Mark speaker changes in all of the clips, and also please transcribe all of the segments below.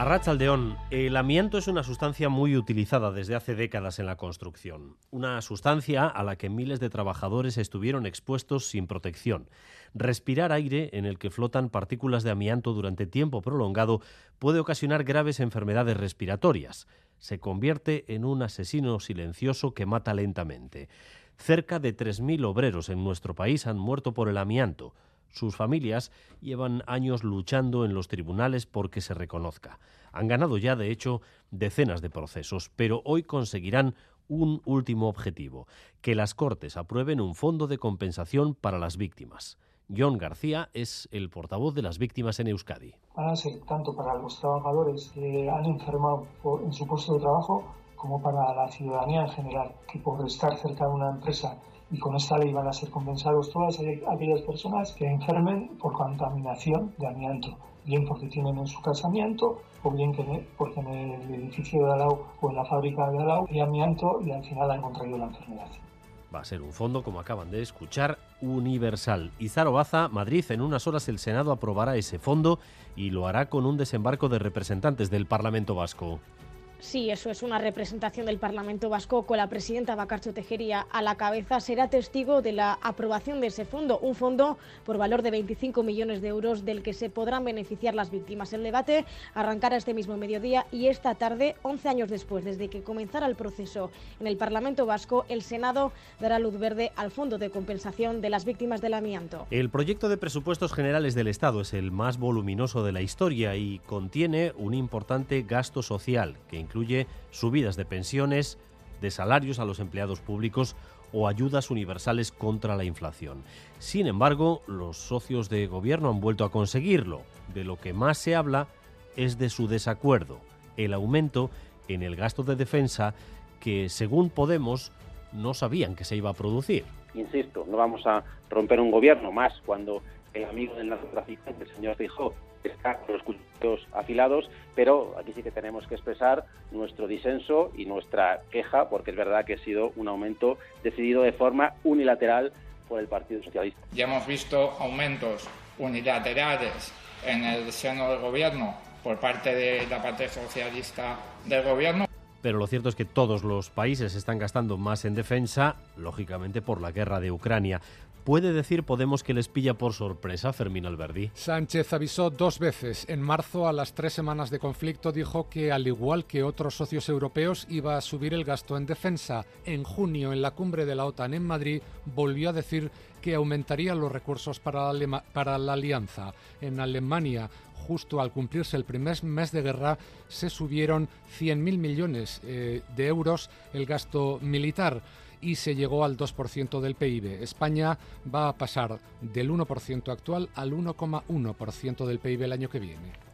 Speaker 1: Arrachaldeón, el amianto es una sustancia muy utilizada desde hace décadas en la construcción. Una sustancia a la que miles de trabajadores estuvieron expuestos sin protección. Respirar aire en el que flotan partículas de amianto durante tiempo prolongado puede ocasionar graves enfermedades respiratorias. Se convierte en un asesino silencioso que mata lentamente. Cerca de 3.000 obreros en nuestro país han muerto por el amianto. Sus familias llevan años luchando en los tribunales porque se reconozca. Han ganado ya, de hecho, decenas de procesos, pero hoy conseguirán un último objetivo, que las Cortes aprueben un fondo de compensación para las víctimas. John García es el portavoz de las víctimas en Euskadi.
Speaker 2: Van a ser tanto para los trabajadores que han enfermado en su puesto de trabajo como para la ciudadanía en general, que por estar cerca de una empresa y con esta ley van a ser compensados todas aquellas personas que enfermen por contaminación de amianto, bien porque tienen en su casamiento o bien que porque en el edificio de Alau o en la fábrica de Alau hay amianto y al final han contraído la enfermedad.
Speaker 1: Va a ser un fondo, como acaban de escuchar, universal. Izaro Baza, Madrid, en unas horas el Senado aprobará ese fondo y lo hará con un desembarco de representantes del Parlamento Vasco.
Speaker 3: Sí, eso es una representación del Parlamento Vasco con la presidenta Bacarcho Tejería a la cabeza. Será testigo de la aprobación de ese fondo, un fondo por valor de 25 millones de euros del que se podrán beneficiar las víctimas. El debate arrancará este mismo mediodía y esta tarde, 11 años después, desde que comenzara el proceso en el Parlamento Vasco, el Senado dará luz verde al fondo de compensación de las víctimas del amianto.
Speaker 1: El proyecto de presupuestos generales del Estado es el más voluminoso de la historia y contiene un importante gasto social que incluye subidas de pensiones, de salarios a los empleados públicos o ayudas universales contra la inflación. Sin embargo, los socios de gobierno han vuelto a conseguirlo. De lo que más se habla es de su desacuerdo, el aumento en el gasto de defensa que, según Podemos, no sabían que se iba a producir.
Speaker 4: Insisto, no vamos a romper un gobierno más cuando el amigo del narcotraficante, el señor Fijó, está con los cuchillos afilados, pero aquí sí que tenemos que expresar nuestro disenso y nuestra queja, porque es verdad que ha sido un aumento decidido de forma unilateral por el Partido Socialista.
Speaker 5: Ya hemos visto aumentos unilaterales en el seno del Gobierno por parte de la parte socialista del Gobierno.
Speaker 1: Pero lo cierto es que todos los países están gastando más en defensa, lógicamente por la guerra de Ucrania. ¿Puede decir Podemos que les pilla por sorpresa Fermín Alberdi?
Speaker 6: Sánchez avisó dos veces. En marzo, a las tres semanas de conflicto, dijo que, al igual que otros socios europeos, iba a subir el gasto en defensa. En junio, en la cumbre de la OTAN en Madrid, volvió a decir que aumentaría los recursos para la, para la alianza. En Alemania, justo al cumplirse el primer mes de guerra, se subieron 100.000 millones eh, de euros el gasto militar y se llegó al 2% del PIB. España va a pasar del 1% actual al 1,1% del PIB el año que viene.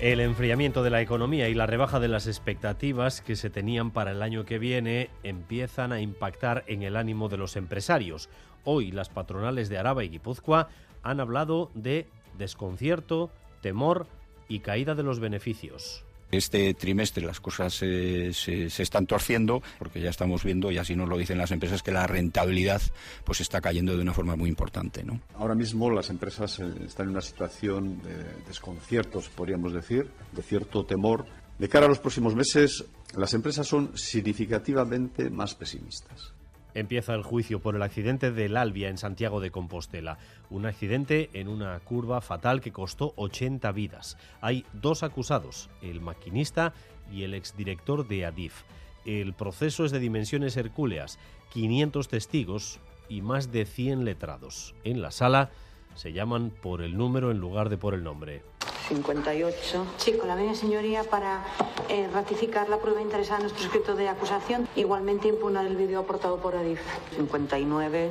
Speaker 1: El enfriamiento de la economía y la rebaja de las expectativas que se tenían para el año que viene empiezan a impactar en el ánimo de los empresarios. Hoy las patronales de Araba y Guipúzcoa han hablado de desconcierto, temor y caída de los beneficios.
Speaker 7: Este trimestre las cosas se, se, están torciendo porque ya estamos viendo, y así nos lo dicen las empresas, que la rentabilidad pues está cayendo de una forma muy importante.
Speaker 8: Ahora mismo las empresas eh, están en una situación de desconciertos, podríamos decir, de cierto temor. De cara a los próximos meses, las empresas son significativamente más pesimistas.
Speaker 1: Empieza el juicio por el accidente del Albia en Santiago de Compostela. Un accidente en una curva fatal que costó 80 vidas. Hay dos acusados, el maquinista y el exdirector de Adif. El proceso es de dimensiones hercúleas, 500 testigos y más de 100 letrados. En la sala se llaman por el número en lugar de por el nombre.
Speaker 9: 58. Sí, con la media señoría para eh, ratificar la prueba interesada en nuestro escrito de acusación, igualmente impugnar el vídeo aportado por Adif. 59.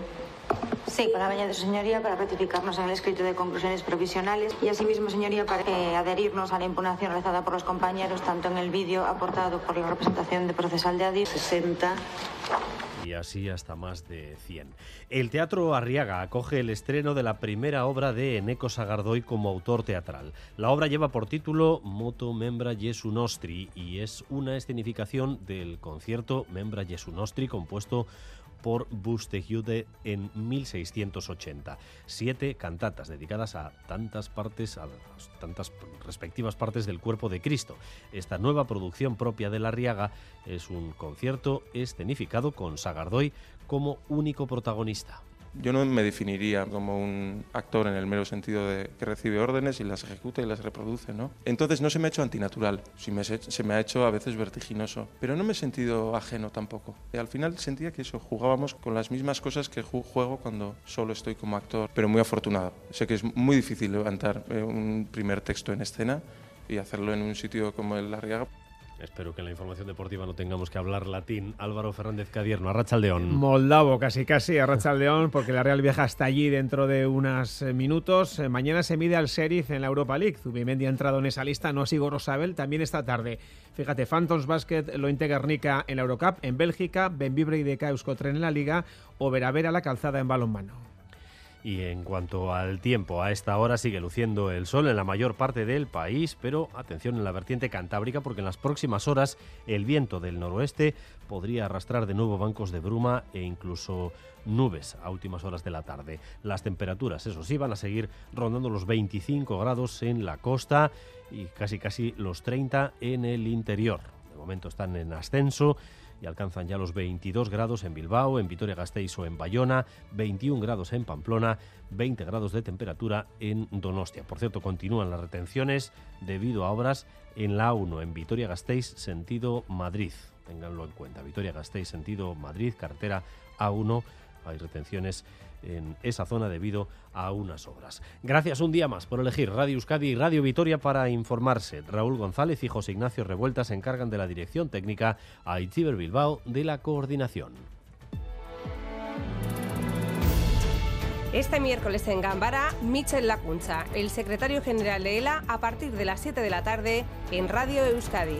Speaker 10: Sí, con la media de su señoría para ratificarnos en el escrito de conclusiones provisionales y asimismo, señoría, para eh, adherirnos a la impugnación realizada por los compañeros, tanto en el vídeo aportado por la representación de procesal de Adif.
Speaker 9: 60
Speaker 1: y así hasta más de 100. El Teatro Arriaga acoge el estreno de la primera obra de Eneco Sagardoy como autor teatral. La obra lleva por título Moto Membra Jesu Nostri y es una escenificación del concierto Membra Jesu Nostri compuesto por Bustejude en 1680. Siete cantatas dedicadas a tantas partes, a tantas respectivas partes del cuerpo de Cristo. Esta nueva producción propia de La Riaga es un concierto escenificado con Sagardoy como único protagonista.
Speaker 11: Yo no me definiría como un actor en el mero sentido de que recibe órdenes y las ejecuta y las reproduce, ¿no? Entonces no se me ha hecho antinatural, sí se me ha hecho a veces vertiginoso, pero no me he sentido ajeno tampoco. Y al final sentía que eso, jugábamos con las mismas cosas que juego cuando solo estoy como actor, pero muy afortunado. Sé que es muy difícil levantar eh, un primer texto en escena y hacerlo en un sitio como el Arriaga.
Speaker 1: Espero que en la información deportiva no tengamos que hablar latín. Álvaro Fernández Cadierno, Arrachaldeón.
Speaker 12: Moldavo, casi casi, Arrachaldeón, porque la Real viaja hasta allí dentro de unos eh, minutos. Eh, mañana se mide al Sheriff en la Europa League. Zubimendi ha entrado en esa lista, no sigo Rosabel, también esta tarde. Fíjate, Phantoms Basket lo integra en la Eurocup, en Bélgica, Benvibre y de Euskotren en la Liga o Veravera la calzada en balonmano.
Speaker 1: Y en cuanto al tiempo, a esta hora sigue luciendo el sol en la mayor parte del país, pero atención en la vertiente cantábrica porque en las próximas horas el viento del noroeste podría arrastrar de nuevo bancos de bruma e incluso nubes a últimas horas de la tarde. Las temperaturas, eso sí, van a seguir rondando los 25 grados en la costa y casi casi los 30 en el interior. De momento están en ascenso y alcanzan ya los 22 grados en Bilbao, en Vitoria-Gasteiz o en Bayona, 21 grados en Pamplona, 20 grados de temperatura en Donostia. Por cierto, continúan las retenciones debido a obras en la 1 en Vitoria-Gasteiz, sentido Madrid. Ténganlo en cuenta. Vitoria-Gasteiz, sentido Madrid, carretera A1. Hay retenciones en esa zona debido a unas obras. Gracias un día más por elegir Radio Euskadi y Radio Vitoria para informarse. Raúl González y José Ignacio Revuelta se encargan de la dirección técnica, a Itziber Bilbao de la coordinación.
Speaker 13: Este miércoles en Gambara, Michel Lacuncha, el secretario general de ELA, a partir de las 7 de la tarde en Radio Euskadi.